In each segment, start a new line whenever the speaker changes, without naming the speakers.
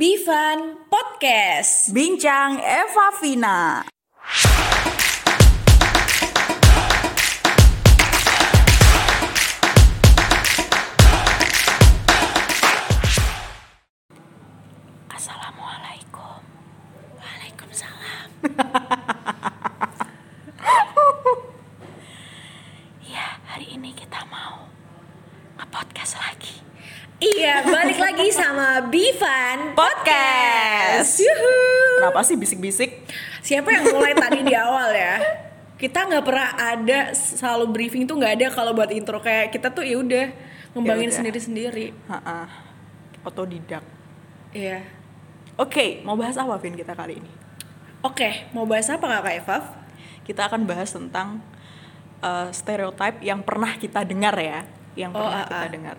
Bivan Podcast.
Bincang Eva Vina.
Assalamualaikum. Waalaikumsalam. ya, hari ini kita mau nge-podcast lagi. Iya, balik lagi sama Bivan
Podcast.
Yuhu.
Kenapa sih bisik-bisik?
Siapa yang mulai tadi di awal ya? Kita nggak pernah ada selalu briefing tuh nggak ada kalau buat intro kayak kita tuh ya udah ngembangin
Ya
sendiri-sendiri.
Ha-ha. Otodidak.
Iya.
Oke, mau bahas apa Vin kita kali ini?
Oke, mau bahas apa kakak Evaf?
Kita akan bahas tentang uh, stereotype yang pernah kita dengar ya, yang
Oh,
pernah
ah,
kita
ah.
dengar.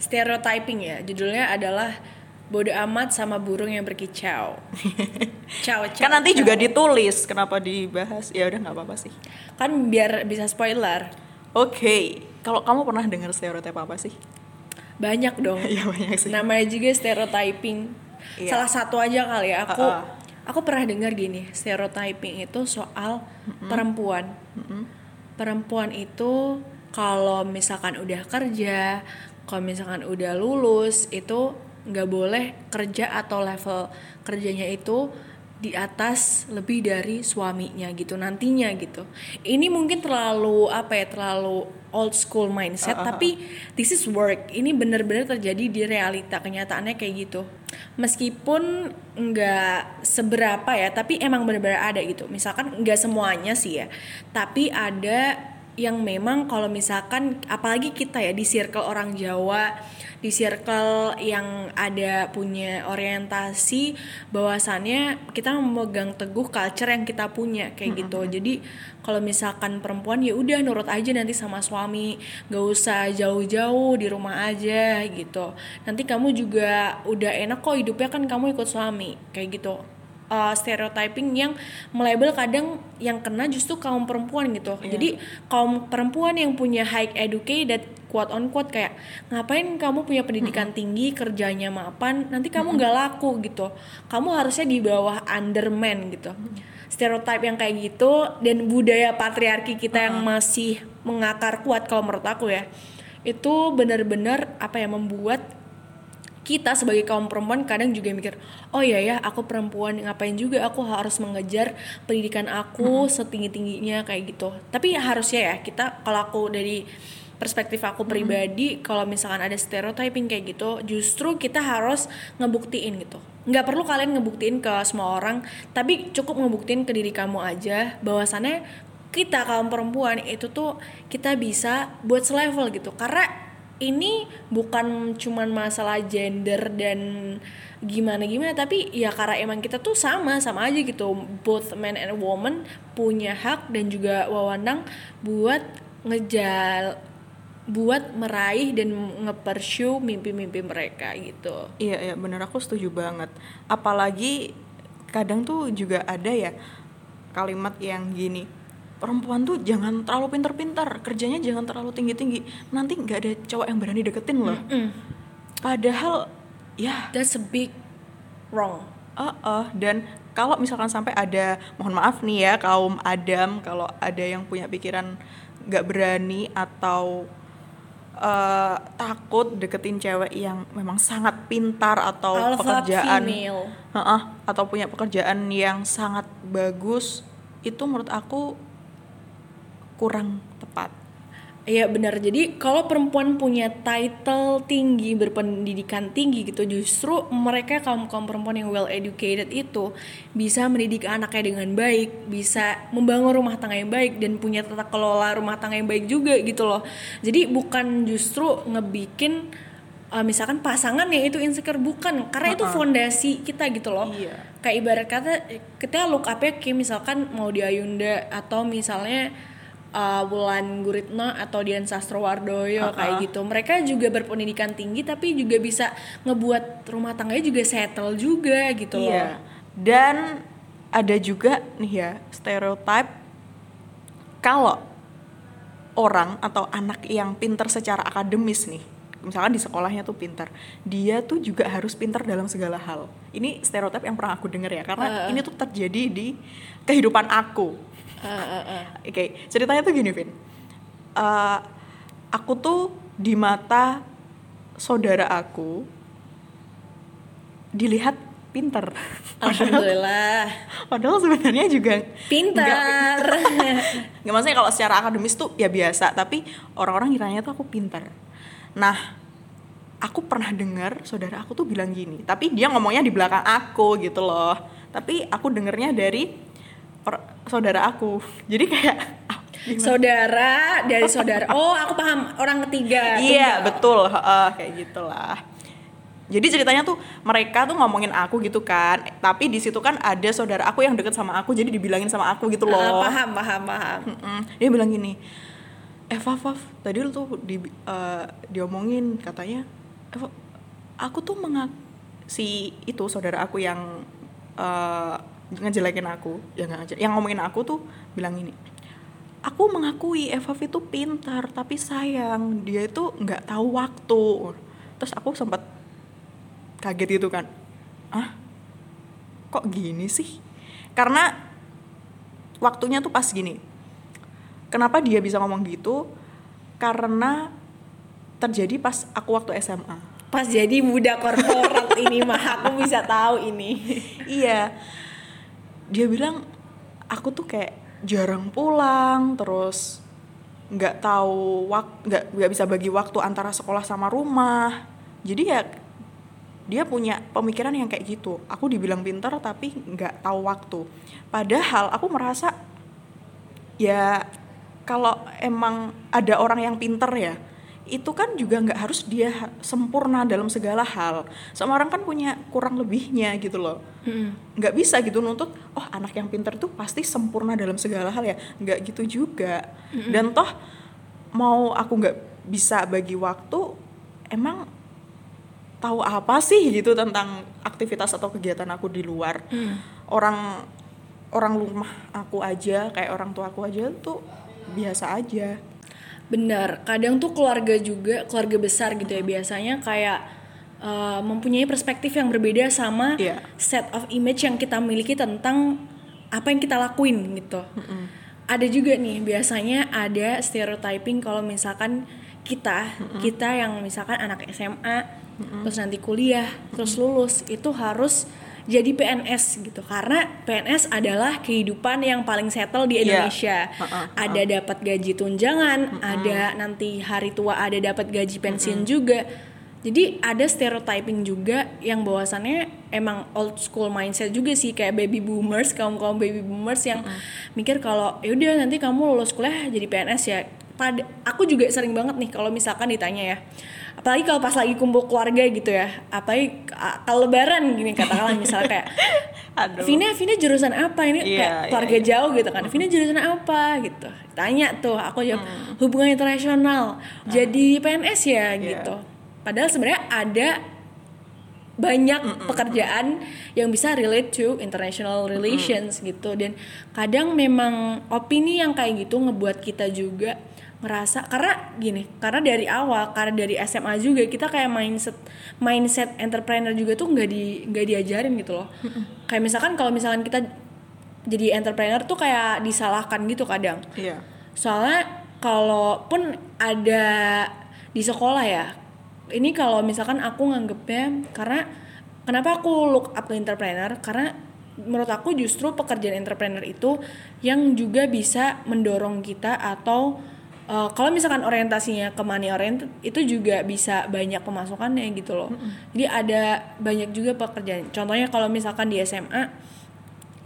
Stereotyping ya, judulnya adalah bodo amat sama burung yang berkicau. Ciao, ciao.
Kan nanti
ciao.
juga ditulis, kenapa dibahas? Ya udah nggak apa-apa sih.
kan biar bisa spoiler.
Oke, kalau kamu pernah dengar stereotype apa sih?
Banyak dong.
Iya banyak sih.
Namanya juga stereotyping.
Iya.
Salah satu aja kali ya. Aku
Uh-uh.
aku pernah dengar gini, stereotyping itu soal perempuan. Perempuan itu kalau misalkan udah kerja, kalau misalkan udah lulus itu nggak boleh kerja atau level kerjanya itu di atas lebih dari suaminya gitu nantinya gitu. Ini mungkin terlalu apa ya terlalu old school mindset tapi this is work. Ini bener-bener terjadi di realita kenyataannya kayak gitu. Meskipun nggak seberapa ya, tapi emang bener-bener ada gitu. Misalkan nggak semuanya sih ya, tapi ada yang memang kalau misalkan apalagi kita ya di circle orang Jawa di circle yang ada punya orientasi bahwasannya kita memegang teguh culture yang kita punya kayak gitu. Jadi kalau misalkan perempuan ya udah nurut aja nanti sama suami. Gak usah jauh-jauh di rumah aja gitu. Nanti kamu juga udah enak kok hidupnya kan kamu ikut suami kayak gitu uh, stereotyping yang melabel kadang yang kena justru kaum perempuan gitu. Jadi kaum perempuan yang punya high educated quote on quote kayak ngapain kamu punya pendidikan tinggi kerjanya mapan nanti kamu nggak laku gitu. Kamu harusnya di bawah underman gitu. Stereotype yang kayak gitu dan budaya patriarki kita yang masih mengakar kuat kalau menurut aku ya. Itu benar-benar apa ya membuat kita sebagai kaum perempuan kadang juga mikir oh iya ya aku perempuan ngapain juga aku harus mengejar pendidikan aku setinggi tingginya kayak gitu. Tapi ya harusnya ya kita kalau aku dari perspektif aku pribadi kalau misalkan ada stereotyping kayak gitu justru kita harus ngebuktiin gitu. Nggak perlu kalian ngebuktiin ke semua orang tapi cukup ngebuktiin ke diri kamu aja bahwasannya kita kaum perempuan itu tuh kita bisa buat selevel gitu. Karena ini bukan cuman masalah gender dan gimana gimana tapi ya karena emang kita tuh sama sama aja gitu both men and woman punya hak dan juga wewenang buat ngejal buat meraih dan nge-pursue mimpi-mimpi mereka gitu.
Iya, iya bener aku setuju banget. Apalagi kadang tuh juga ada ya kalimat yang gini, perempuan tuh jangan terlalu pinter-pinter, kerjanya jangan terlalu tinggi-tinggi. Nanti nggak ada cowok yang berani deketin loh. Padahal ya,
That's a big wrong.
eh eh, dan kalau misalkan sampai ada, mohon maaf nih ya kaum Adam, kalau ada yang punya pikiran nggak berani atau eh, takut deketin cewek yang memang sangat pintar atau
Alpha
pekerjaan
female.
Heeh, atau punya pekerjaan yang sangat bagus itu menurut aku kurang tepat
Iya benar. Jadi kalau perempuan punya title tinggi, berpendidikan tinggi gitu, justru mereka kaum kaum perempuan yang well educated itu bisa mendidik anaknya dengan baik, bisa membangun rumah tangga yang baik dan punya tata kelola rumah tangga yang baik juga gitu loh. Jadi bukan justru ngebikin uh, misalkan pasangan yang itu insecure bukan, karena itu fondasi kita gitu loh
Iya.
kayak ibarat kata kita look up ya kayak misalkan mau di Ayunda atau misalnya uh, Wulan Guritno atau Dian Sastrowardoyo kayak gitu. Mereka juga berpendidikan tinggi tapi juga bisa ngebuat rumah tangganya juga settle juga gitu loh.
Iya. Dan ada juga nih ya stereotype kalau orang atau anak yang pinter secara akademis nih misalkan di sekolahnya tuh pintar dia tuh juga harus pintar dalam segala hal. Ini stereotip yang pernah aku dengar ya karena
Uh.
ini tuh terjadi di kehidupan aku
Uh, uh, uh.
Oke, ceritanya tuh gini, Vin. Eh, aku tuh di mata saudara aku dilihat pinter.
Alhamdulillah.
Padahal sebenarnya juga
Pintar.
nggak maksudnya kalau secara akademis tuh ya biasa, tapi orang-orang ngiranya tuh aku pinter. Nah, aku pernah dengar saudara aku tuh bilang gini, tapi dia ngomongnya di belakang aku gitu loh. Tapi aku dengernya dari saudara aku. Jadi kayak ah, gimana?
saudara dari saudara. Oh, aku paham. Orang ketiga.
Iya
Tunggal.
betul, heeh, kayak gitulah. Jadi ceritanya tuh mereka tuh ngomongin aku gitu kan, tapi di situ kan ada saudara aku yang deket sama aku, jadi dibilangin sama aku gitu loh.
paham, paham, paham.
Mm-mm. Dia bilang gini, eh Faf, Faf, tadi lu tuh di, eh, diomongin katanya, eh, aku tuh mengak si itu saudara aku yang eh, ngejelekin aku, yang nggak ngejek- yang ngomongin aku tuh bilang gini, aku mengakui Evaf itu pintar tapi sayang dia itu nggak tahu waktu. Terus aku sempat kaget gitu kan ah kok gini sih? Karena waktunya tuh pas gini. Kenapa dia bisa ngomong gitu? Karena terjadi pas aku waktu SMA
Pas jadi muda korporat ini mah. Aku bisa tahu ini.
iya dia bilang aku tuh kayak jarang pulang terus nggak tahu wak nggak nggak bisa bagi waktu antara sekolah sama rumah. Jadi ya dia punya pemikiran yang kayak gitu. Aku dibilang pinter tapi nggak tahu waktu. Padahal aku merasa ya kalau emang ada orang yang pinter ya itu kan juga nggak harus dia sempurna dalam segala hal. Semua orang kan punya kurang lebihnya gitu loh. Nggak bisa gitu nuntut oh anak yang pinter tuh pasti sempurna dalam segala hal ya. Nggak gitu juga. Dan toh mau aku nggak bisa bagi waktu emang tahu apa sih gitu tentang aktivitas atau kegiatan aku di luar? Orang orang rumah aku aja kayak orang tua aku aja tuh biasa aja
Benar, kadang tuh keluarga juga, keluarga besar gitu ya biasanya kayak uh, mempunyai perspektif yang berbeda sama
Iya.
set of image yang kita miliki tentang apa yang kita lakuin gitu. Ada juga nih biasanya ada stereotyping kalau misalkan kita, kita yang misalkan anak SMA, terus nanti kuliah, terus lulus itu harus jadi PNS gitu karena PNS adalah kehidupan yang paling settle di
Iya.
Indonesia
Heeh,
ada dapat gaji tunjangan, ada nanti hari tua ada dapat gaji pensiun juga. Jadi ada stereotyping juga yang bahwasannya emang old school mindset juga sih kayak baby boomers, kaum kaum baby boomers yang mikir kalau ya udah nanti kamu lulus kuliah jadi PNS ya. Pada aku juga sering banget nih kalau misalkan ditanya ya, apalagi kalau pas lagi kumpul keluarga gitu ya, apalagi kalau lebaran gini katakanlah misalnya kayak
Aduh.
Vina, Vina jurusan apa ini
Iya,
kayak
iya,
keluarga
iya.
jauh gitu kan. Vina jurusan apa gitu. Tanya tuh, aku jawab hubungan internasional. Jadi PNS ya
Iya.
gitu. Padahal sebenarnya ada banyak pekerjaan yang bisa relate to international relations gitu dan kadang memang opini yang kayak gitu ngebuat kita juga ngerasa karena gini karena dari awal karena dari SMA juga kita kayak mindset mindset entrepreneur juga tuh nggak di nggak diajarin gitu loh. Kayak misalkan kalau misalkan kita jadi entrepreneur tuh kayak disalahkan gitu kadang.
Iya.
Soalnya kalaupun ada di sekolah ya ini kalau misalkan aku nganggepnya karena kenapa aku look up to entrepreneur? Karena menurut aku justru pekerjaan entrepreneur itu yang juga bisa mendorong kita atau uh, kalau misalkan orientasinya ke money oriented itu juga bisa banyak pemasukannya gitu loh. Jadi ada banyak juga pekerjaan. Contohnya kalau misalkan di SMA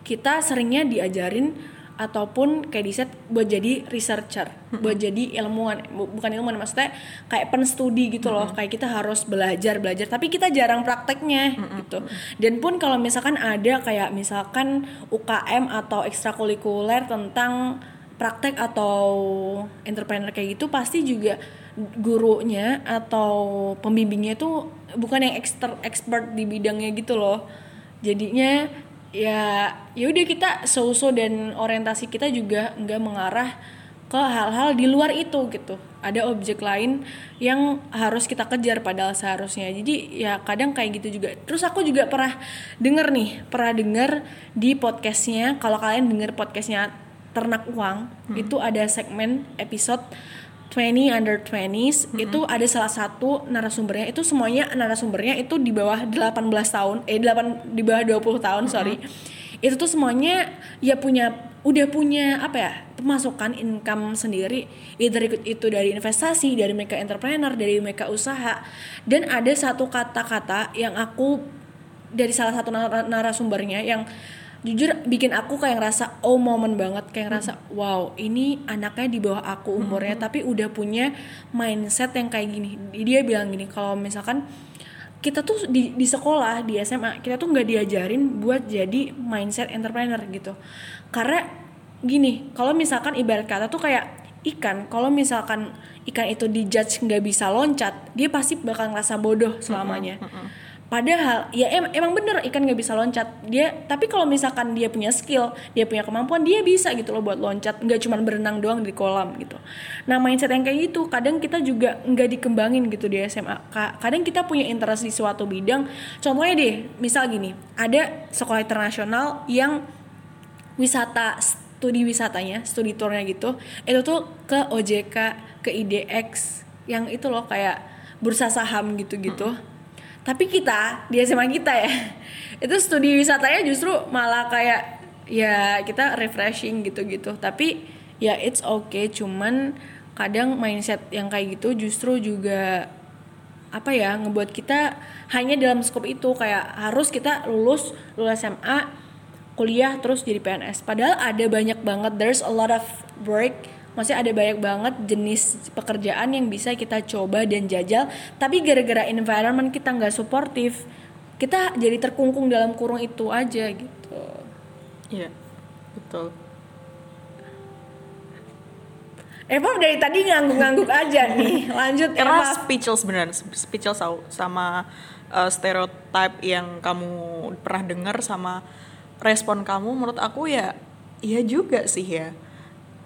kita seringnya diajarin ataupun kayak di set buat jadi researcher, buat jadi ilmuwan, Bu- bukan ilmuwan maksudnya kayak penstudi gitu loh, kayak kita harus belajar belajar, tapi kita jarang prakteknya gitu. Dan pun kalau misalkan ada kayak misalkan UKM atau ekstrakurikuler tentang praktek atau entrepreneur kayak gitu pasti juga gurunya atau pembimbingnya tuh bukan yang expert expert di bidangnya gitu loh. Jadinya ya ya udah kita so-so dan orientasi kita juga nggak mengarah ke hal-hal di luar itu gitu. Ada objek lain yang harus kita kejar padahal seharusnya. Jadi ya kadang kayak gitu juga. Terus aku juga pernah denger nih pernah denger di podcastnya kalau kalian denger podcastnya ternak uang hmm. itu ada segmen episode 20 under 20s hmm. itu ada salah satu narasumbernya itu semuanya narasumbernya itu di bawah 18 tahun eh 8 di bawah 20 tahun hmm. sorry itu tuh semuanya ya punya udah punya apa ya pemasukan income sendiri either itu dari investasi dari mereka entrepreneur dari mereka usaha dan ada satu kata-kata yang aku dari salah satu narasumbernya yang jujur bikin aku kayak ngerasa oh momen banget. Kayak ngerasa wow ini anaknya di bawah aku umurnya hmm. tapi udah punya mindset yang kayak gini. Dia bilang gini kalau misalkan kita tuh di, di sekolah di SMA kita tuh nggak diajarin buat jadi mindset entrepreneur gitu. Karena gini kalau misalkan ibarat kata tuh kayak ikan kalau misalkan ikan itu dijudge nggak bisa loncat dia pasti bakal ngerasa bodoh selamanya. Uh -uh, uh -uh Padahal ya em emang bener ikan nggak bisa loncat dia tapi kalau misalkan dia punya skill dia punya kemampuan dia bisa gitu loh buat loncat nggak cuma berenang doang di kolam gitu. Nah mindset yang kayak gitu kadang kita juga nggak dikembangin gitu di SMA. Kadang kita punya interest di suatu bidang. Contohnya deh misal gini ada sekolah internasional yang wisata studi wisatanya studi tournya gitu itu tuh ke OJK ke IDX yang itu loh kayak bursa saham gitu-gitu. Hmm tapi kita di SMA kita ya itu studi wisatanya justru malah kayak ya kita refreshing gitu-gitu. Tapi ya it's okay cuman kadang mindset yang kayak gitu justru juga apa ya ngebuat kita hanya dalam skop itu. Kayak harus kita lulus lulus SMA kuliah terus jadi PNS padahal ada banyak banget there's a lot of work masih ada banyak banget jenis pekerjaan yang bisa kita coba dan jajal tapi gara-gara environment kita nggak suportif kita jadi terkungkung dalam kurung itu aja gitu
iya betul
Eva dari tadi ngangguk-ngangguk aja nih. Lanjut
Karena Eva. speechless beneran, speechless sama uh, stereotype yang kamu pernah dengar sama respon kamu menurut aku ya iya juga sih ya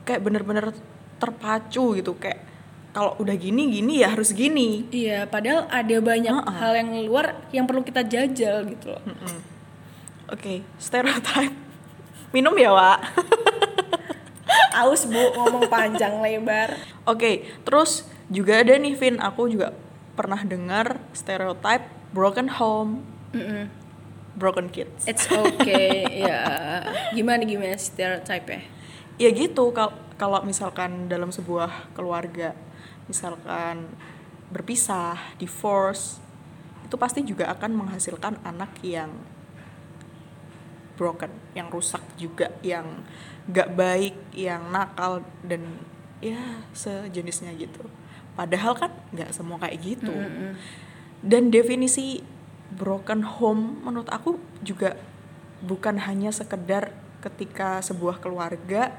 kayak bener-bener terpacu gitu kayak kalau udah gini gini ya harus gini.
Iya padahal ada banyak uh -uh. hal yang luar yang perlu kita jajal gitu loh. Uh -uh.
oke okay, stereotype. Minum ya Wak?
Aus bu ngomong panjang lebar.
Oke okay, terus juga ada nih Vin aku juga pernah dengar stereotype broken home. Mm -mm. broken kids.
It's okay ya. Gimana gimana stereotype ya
ya gitu kalau kalau misalkan dalam sebuah keluarga misalkan berpisah divorce itu pasti juga akan menghasilkan anak yang broken yang rusak juga yang gak baik yang nakal dan ya sejenisnya gitu padahal kan nggak semua kayak gitu mm -hmm. dan definisi broken home menurut aku juga bukan hanya sekedar ketika sebuah keluarga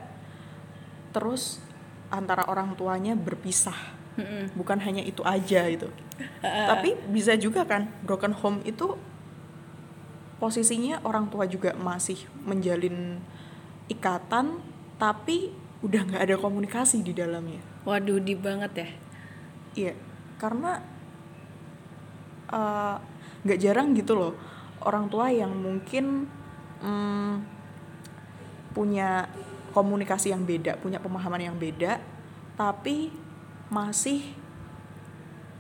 terus antara orang tuanya berpisah mm-hmm. bukan hanya itu aja itu uh. tapi bisa juga kan broken home itu posisinya orang tua juga masih menjalin ikatan tapi udah nggak ada komunikasi di dalamnya
waduh di banget ya
iya karena eh, nggak uh, jarang gitu loh orang tua yang mungkin mm, punya komunikasi yang beda, punya pemahaman yang beda, tapi masih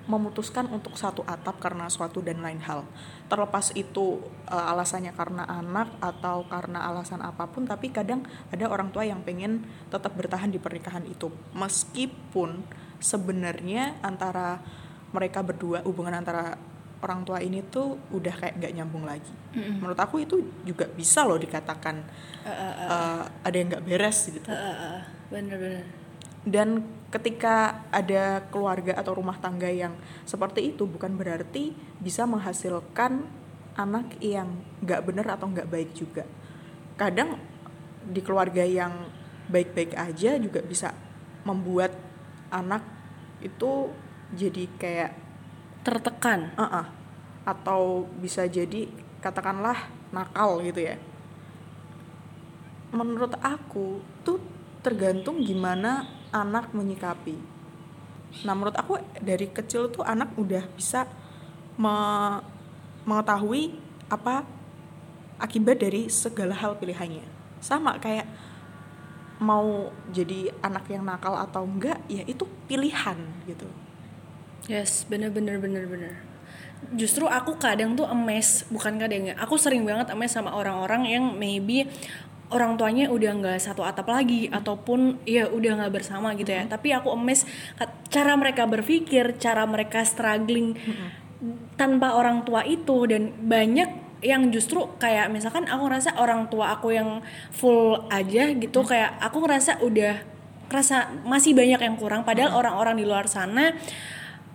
memutuskan untuk satu atap karena suatu dan lain hal. Terlepas itu uh, alasannya karena anak atau karena alasan apa pun, tapi kadang ada orang tua yang pengen tetap bertahan di pernikahan itu, meskipun sebenarnya antara mereka berdua hubungan antara orang tua ini tuh udah kayak nggak nyambung lagi. Mm-hmm. Menurut aku itu juga bisa loh dikatakan uh, uh, uh. Uh, ada yang nggak beres gitu. Uh, uh, uh.
Bener-bener.
Dan ketika ada keluarga atau rumah tangga yang seperti itu bukan berarti bisa menghasilkan anak yang nggak bener atau nggak baik juga. Kadang di keluarga yang baik-baik aja juga bisa membuat anak itu jadi kayak
tertekan.
Uh -uh. atau bisa jadi katakanlah nakal gitu ya. Menurut aku tuh tergantung gimana anak menyikapi. Nah menurut aku dari kecil tuh anak udah bisa me- mengetahui apa akibat dari segala hal pilihannya. Sama kayak mau jadi anak yang nakal atau enggak ya itu pilihan gitu
Yes, bener bener bener bener. Justru aku kadang tuh emes, bukan kadang ya. Aku sering banget emes sama orang-orang yang maybe orang tuanya udah nggak satu atap lagi ataupun ya udah nggak bersama gitu ya. Tapi aku emes cara mereka berpikir, cara mereka struggling tanpa orang tua itu dan banyak yang justru kayak misalkan aku ngerasa orang tua aku yang full aja gitu kayak aku ngerasa udah ngerasa masih banyak yang kurang padahal orang-orang di luar sana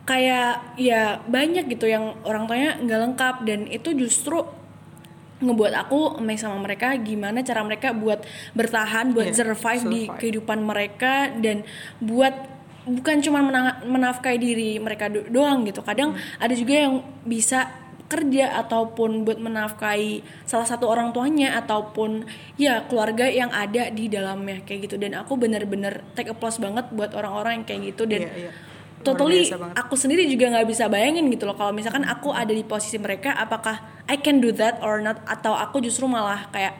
kayak ya banyak gitu yang orang tuanya nggak lengkap. Dan itu justru ngebuat aku amazed sama mereka gimana cara mereka buat bertahan buat
Iya,
survive, di
survive.
kehidupan mereka. Dan buat bukan cuma mena- menafkahi diri mereka do- doang gitu. Kadang ada juga yang bisa kerja ataupun buat menafkahi salah satu orang tuanya ataupun ya keluarga yang ada di dalamnya kayak gitu. Dan aku bener-bener take applause banget buat orang-orang yang kayak gitu. Dan
Iya, iya.
Totally aku sendiri juga nggak bisa bayangin gitu loh kalau misalkan aku ada di posisi mereka apakah I can do that or not atau aku justru malah kayak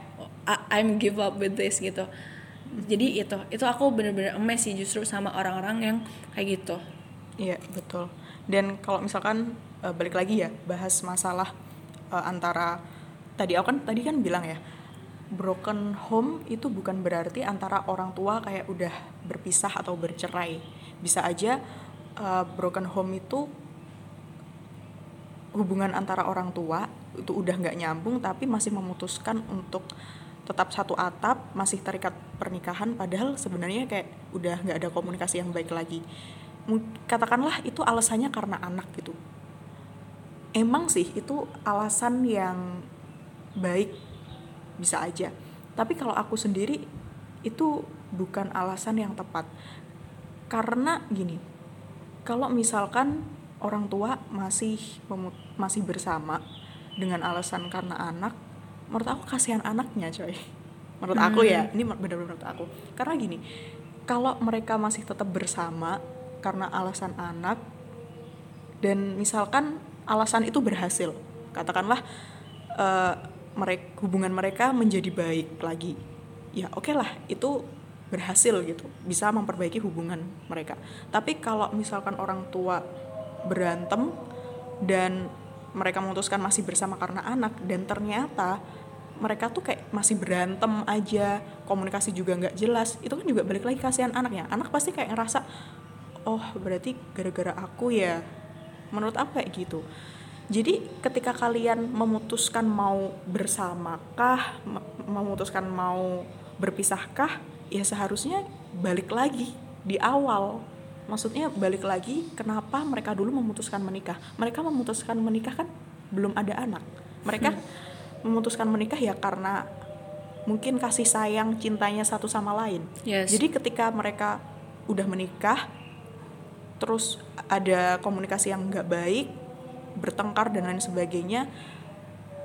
"I- I'm give up with this gitu jadi itu itu aku bener-bener emes sih justru sama orang-orang yang kayak gitu
Iya betul. Dan kalau misalkan eh, balik lagi ya bahas masalah eh, antara tadi aku kan tadi kan bilang ya broken home itu bukan berarti antara orang tua kayak udah berpisah atau bercerai. Bisa aja eh, broken home itu hubungan antara orang tua itu udah nggak nyambung tapi masih memutuskan untuk tetap satu atap masih terikat pernikahan padahal sebenarnya kayak udah nggak ada komunikasi yang baik lagi. Katakanlah itu alasannya karena anak gitu. Emang sih itu alasan yang baik bisa aja. Tapi kalau aku sendiri itu bukan alasan yang tepat. Karena gini kalau misalkan orang tua masih masih bersama dengan alasan karena anak menurut aku kasihan anaknya coy. Menurut aku ya ini benar-benar menurut aku. Karena gini kalau mereka masih tetap bersama karena alasan anak dan misalkan alasan itu berhasil katakanlah mereka hubungan mereka menjadi baik lagi ya oke lah itu berhasil gitu bisa memperbaiki hubungan mereka. Tapi kalau misalkan orang tua berantem dan mereka memutuskan masih bersama karena anak dan ternyata mereka tuh kayak masih berantem aja komunikasi juga nggak jelas itu kan juga balik lagi kasihan anaknya. Anak pasti kayak ngerasa oh berarti gara-gara aku ya menurut aku kayak gitu. Jadi ketika kalian memutuskan mau bersamakah me- memutuskan mau berpisahkah ya seharusnya balik lagi di awal. Maksudnya balik lagi kenapa mereka dulu memutuskan menikah? Mereka memutuskan menikah kan belum ada anak. Mereka memutuskan menikah ya karena mungkin kasih sayang cintanya satu sama lain.
Yes.
jadi ketika mereka udah menikah terus ada komunikasi yang nggak baik bertengkar dan lain sebagainya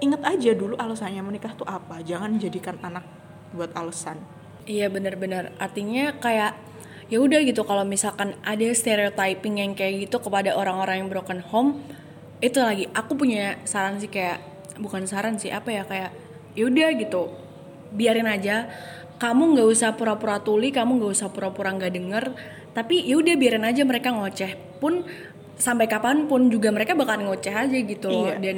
ingat aja dulu alasannya menikah tuh apa. Jangan jadikan anak buat alasan
Iya benar-benar. Artinya kayak ya udah gitu kalau misalkan ada stereotyping yang kayak gitu kepada orang-orang yang broken home itu lagi aku punya saran sih kayak bukan saran sih apa ya kayak ya udah gitu biarin aja. Kamu nggak usah pura-pura tuli kamu nggak usah pura-pura nggak denger tapi ya udah biarin aja mereka ngoceh pun sampai kapan pun juga mereka bakalan ngoceh aja gitu. Loh
Iya.
dan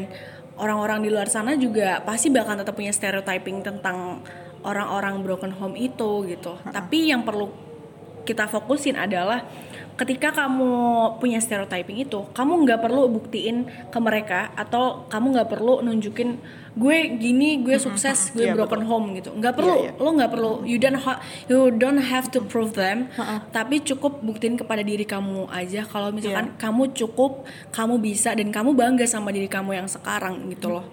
orang-orang di luar sana juga pasti bakal tetap punya stereotyping tentang orang-orang broken home itu gitu. Tapi yang perlu kita fokusin adalah ketika kamu punya stereotyping itu, kamu nggak perlu buktiin ke mereka atau kamu nggak perlu nunjukin gue gini, gue sukses, gue
Iya,
broken
betul.
home gitu. Nggak perlu,
Iya, iya.
lo nggak perlu. You don't ha- you don't have to prove them. Tapi cukup buktiin kepada diri kamu aja kalau misalkan kamu cukup, kamu bisa dan kamu bangga sama diri kamu yang sekarang gitu loh.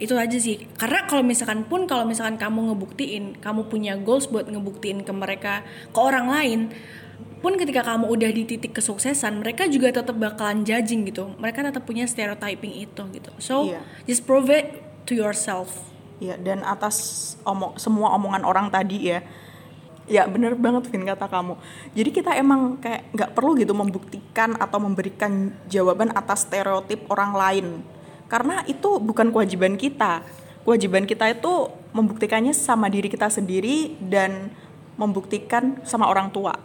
Itu aja sih. Karena kalau misalkan pun kalau misalkan kamu ngebuktiin, kamu punya goals buat ngebuktiin ke mereka, ke orang lain, pun ketika kamu udah di titik kesuksesan, mereka juga tetap bakalan judging gitu. Mereka tetap punya stereotyping itu gitu. So,
Iya.
just prove it to yourself.
ya dan atas omong semua omongan orang tadi ya Ya bener banget Vin kata kamu. Jadi kita emang kayak nggak perlu gitu membuktikan atau memberikan jawaban atas stereotip orang lain. Karena itu bukan kewajiban kita. Kewajiban kita itu membuktikannya sama diri kita sendiri dan membuktikan sama orang tua.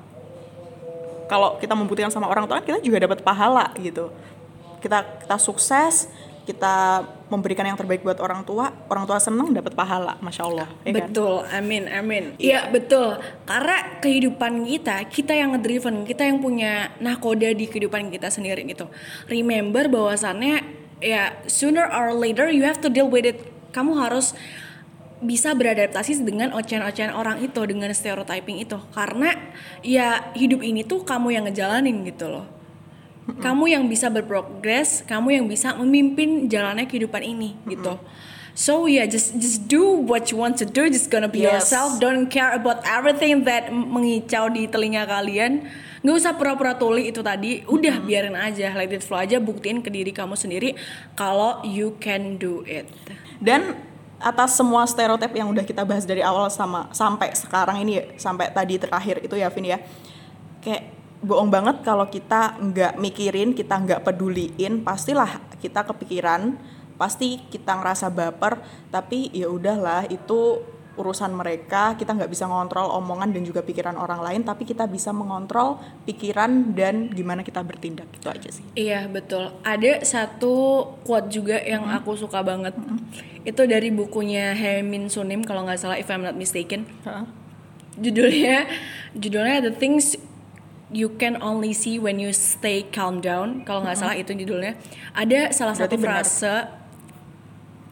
Kalau kita membuktikan sama orang tua kita juga dapat pahala gitu. Kita kita sukses, kita memberikan yang terbaik buat orang tua, orang tua seneng dapat pahala, masya Allah.
Ya kan? betul, kan? amin, amin. Iya betul, karena kehidupan kita, kita yang ngedriven, kita yang punya nahkoda di kehidupan kita sendiri gitu. Remember bahwasannya ya sooner or later you have to deal with it. Kamu harus bisa beradaptasi dengan ocehan-ocehan orang itu, dengan stereotyping itu, karena ya hidup ini tuh kamu yang ngejalanin gitu loh. Kamu yang bisa berprogres kamu yang bisa memimpin jalannya kehidupan ini gitu so yeah just just do what you want to do. Just gonna be yes. yourself. Don't care about everything that mengicau di telinga kalian. Nggak usah pura-pura tuli itu tadi. Udah mm-hmm. biarin aja. Let it flow aja. Buktiin ke diri kamu sendiri kalau you can do it.
Dan atas semua stereotip yang udah kita bahas dari awal sama sampai sekarang ini ya, sampai tadi terakhir itu ya Vin ya. Kayak bohong banget kalau kita nggak mikirin, kita nggak peduliin, pastilah kita kepikiran, pasti kita ngerasa baper, tapi ya udahlah itu urusan mereka, kita nggak bisa ngontrol omongan dan juga pikiran orang lain, tapi kita bisa mengontrol pikiran dan gimana kita bertindak itu aja sih.
Iya betul. Ada satu quote juga yang hmm. aku suka banget. Hmm. Itu dari bukunya Hemin Sunim kalau nggak salah, if I'm not mistaken. Huh? Judulnya, judulnya The Things you can only see when you stay calm down kalau nggak mm -hmm. salah itu judulnya ada salah Berarti satu frase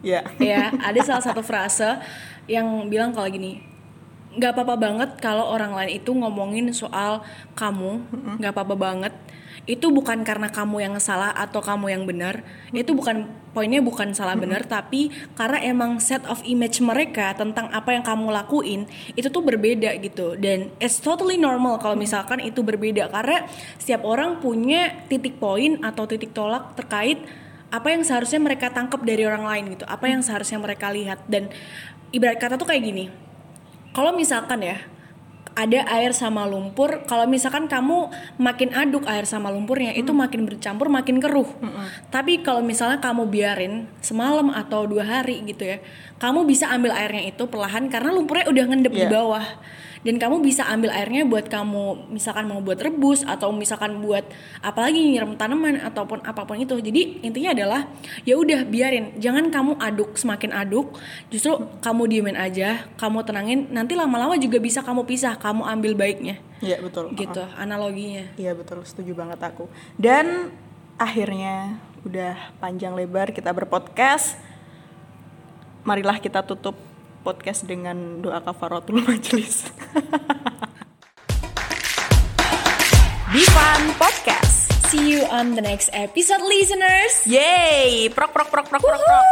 ya.
Yeah. ya ada salah satu frase yang bilang kalau gini nggak apa-apa banget kalau orang lain itu ngomongin soal kamu. Nggak apa-apa banget. Itu bukan karena kamu yang salah atau kamu yang benar. Itu bukan poinnya bukan salah benar tapi karena emang set of image mereka tentang apa yang kamu lakuin itu tuh berbeda gitu. Dan it's totally normal kalau misalkan itu berbeda. Karena setiap orang punya titik poin atau titik tolak terkait apa yang seharusnya mereka tangkap dari orang lain gitu apa yang seharusnya mereka lihat dan ibarat kata tuh kayak gini kalau misalkan ya ada air sama lumpur kalau misalkan kamu makin aduk air sama lumpurnya hmm. itu makin bercampur makin keruh hmm. tapi kalau misalnya kamu biarin semalam atau dua hari gitu ya kamu bisa ambil airnya itu perlahan karena lumpurnya udah ngendep yeah. di iya. bawah dan kamu bisa ambil airnya buat kamu misalkan mau buat rebus atau misalkan buat apalagi nyiram tanaman ataupun apa pun itu. Jadi intinya adalah ya udah biarin. Jangan kamu aduk semakin aduk justru kamu diemin aja kamu tenangin nanti lama-lama juga bisa kamu pisah kamu ambil baiknya.
Iya betul.
Gitu uh -huh. analoginya.
Iya betul. Setuju banget aku. Dan akhirnya udah panjang lebar kita berpodcast. Marilah kita tutup podcast dengan doa kafaratul majelis.
Divan Podcast. See you on the next episode, listeners.
Yay! Prok prok prok prok prok prok.